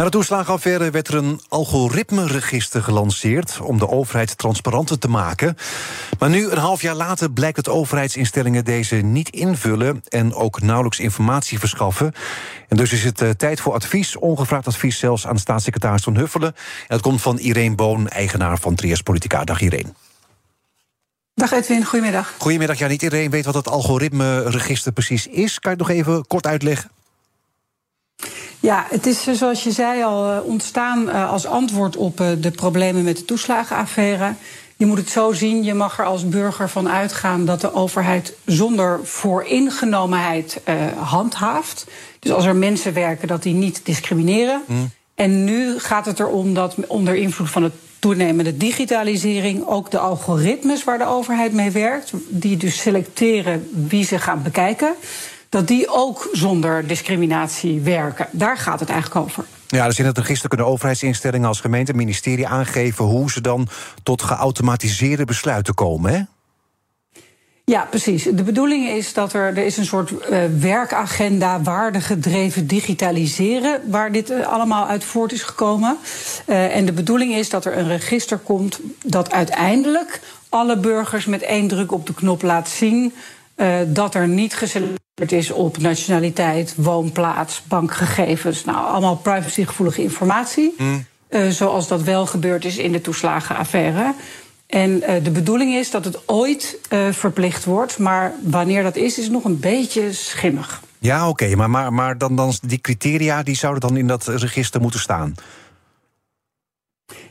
Na de toeslagenaffaire werd er een algoritmeregister gelanceerd om de overheid transparanter te maken. Maar nu, een half jaar later, blijkt dat overheidsinstellingen deze niet invullen en ook nauwelijks informatie verschaffen. En dus is het uh, tijd voor advies, ongevraagd advies zelfs aan staatssecretaris Van Huffelen. En dat komt van Irene Boon, eigenaar van Trias Politica. Dag Irene. Dag Edwin, goedemiddag. Goedemiddag. Ja, niet iedereen weet wat het algoritmeregister precies is. Kan je het nog even kort uitleggen? Ja, het is eh, zoals je zei al eh, ontstaan eh, als antwoord op de problemen met de toeslagenaffaire. Je moet het zo zien, je mag er als burger van uitgaan dat de overheid zonder vooringenomenheid handhaaft. Dus als er mensen werken, dat die niet discrimineren. Mm. En nu gaat het erom dat onder invloed van de toenemende digitalisering ook de algoritmes waar de overheid mee werkt, die dus selecteren wie ze gaan bekijken dat die ook zonder discriminatie werken. Daar gaat het eigenlijk over. Ja, dus in het register kunnen overheidsinstellingen als gemeente en ministerie aangeven hoe ze dan tot geautomatiseerde besluiten komen, hè? Ja, precies. De bedoeling is dat er, er is een soort uh, werkagenda waardegedreven digitaliseren, waar dit uh, allemaal uit voort is gekomen. Uh, en de bedoeling is dat er een register komt dat uiteindelijk alle burgers met één druk op de knop laat zien dat er niet geselecteerd het is op nationaliteit, woonplaats, bankgegevens. Nou, allemaal privacygevoelige informatie. Mm. Uh, zoals dat wel gebeurd is in de toeslagenaffaire. En uh, de bedoeling is dat het ooit uh, verplicht wordt. Maar wanneer dat is, is nog een beetje schimmig. Ja, oké. Okay, maar, maar, maar dan, dan die criteria die zouden dan in dat register moeten staan.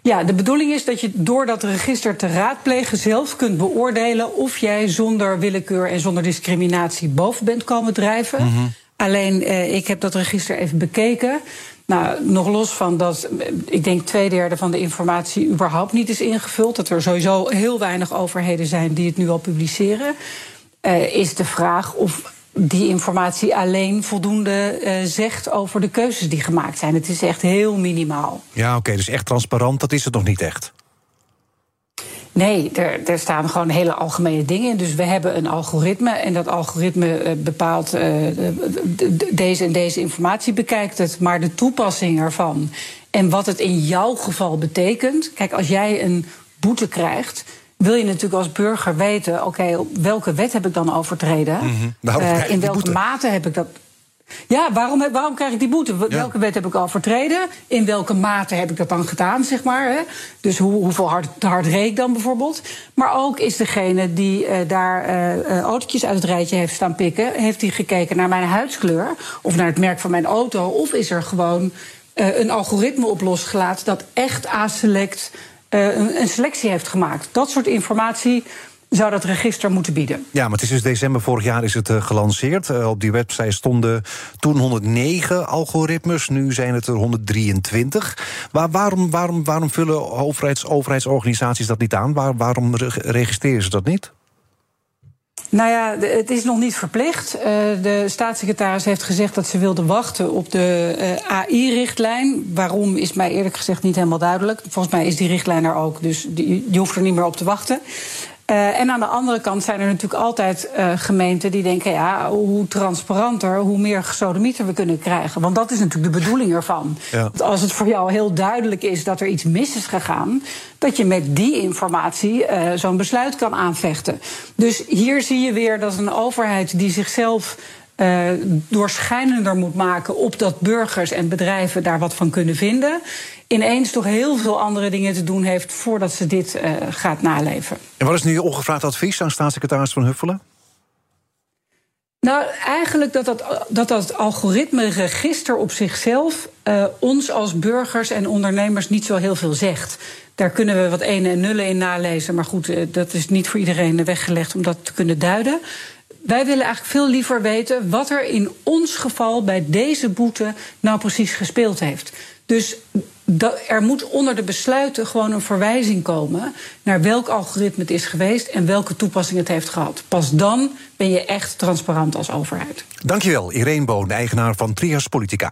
Ja, de bedoeling is dat je door dat register te raadplegen zelf kunt beoordelen of jij zonder willekeur en zonder discriminatie boven bent komen drijven. Mm -hmm. Alleen, eh, ik heb dat register even bekeken. Nou, nog los van dat, eh, ik denk twee derde van de informatie überhaupt niet is ingevuld. Dat er sowieso heel weinig overheden zijn die het nu al publiceren. Uh, is de vraag of die informatie alleen voldoende uh, zegt over de keuzes die gemaakt zijn. Het is echt heel minimaal. Ja, oké, okay, dus echt transparant, dat is het nog niet echt. Nee, er, er, staan gewoon hele algemene dingen in. Dus we hebben een algoritme en dat algoritme uh, bepaalt uh, deze en deze informatie bekijkt het. Maar de toepassing ervan en wat het in jouw geval betekent. Kijk, als jij een boete krijgt, wil je natuurlijk als burger weten: oké, welke wet heb ik dan overtreden? Mm -hmm. uh, in welke mate heb ik dat. Ja, waarom, waarom krijg ik die boete? Welke wet heb ik al overtreden? In welke mate heb ik dat dan gedaan, zeg maar? Hè? Dus hoe, hoeveel hard, hard reed ik dan bijvoorbeeld? Maar ook is degene die uh, daar uh, autootjes uit het rijtje heeft staan pikken... heeft hij gekeken naar mijn huidskleur of naar het merk van mijn auto... of is er gewoon een algoritme op losgelaten dat echt aselect uh, een selectie heeft gemaakt. Dat soort informatie zou dat register moeten bieden. Ja, maar het is dus december vorig jaar is het uh, gelanceerd. Uh, op die website stonden toen 109 algoritmes, nu zijn het er 123. Maar waarom, waarom, waarom vullen overheids, overheidsorganisaties dat niet aan? Waar, waarom registreren ze dat niet? Nou ja, het is nog niet verplicht. Uh, de staatssecretaris heeft gezegd dat ze wilde wachten op de uh, AI-richtlijn. Waarom is mij eerlijk gezegd niet helemaal duidelijk. Volgens mij is die richtlijn er ook, dus je hoeft er niet meer op te wachten. Uh, en aan de andere kant zijn er natuurlijk altijd uh, gemeenten die denken: ja, hoe transparanter, hoe meer gesodemieter we kunnen krijgen. Want dat is natuurlijk de bedoeling ervan. Ja. Als het voor jou heel duidelijk is dat er iets mis is gegaan, dat je met die informatie uh, zo'n besluit kan aanvechten. Dus hier zie je weer dat een overheid die zichzelf uh, doorschijnender moet maken op dat burgers en bedrijven daar wat van kunnen vinden. Ineens toch heel veel andere dingen te doen heeft voordat ze dit uh, gaat naleven. En wat is nu je ongevraagd advies aan staatssecretaris Van Huffelen? Nou, eigenlijk dat dat, dat, dat algoritme-register op zichzelf uh, ons als burgers en ondernemers niet zo heel veel zegt. Daar kunnen we wat ene en nullen in nalezen, maar goed, dat is niet voor iedereen weggelegd om dat te kunnen duiden. Wij willen eigenlijk veel liever weten wat er in ons geval bij deze boete nou precies gespeeld heeft. Dus er moet onder de besluiten gewoon een verwijzing komen naar welk algoritme het is geweest en welke toepassing het heeft gehad. Pas dan ben je echt transparant als overheid. Dankjewel, Irene Boon, eigenaar van Trias Politica.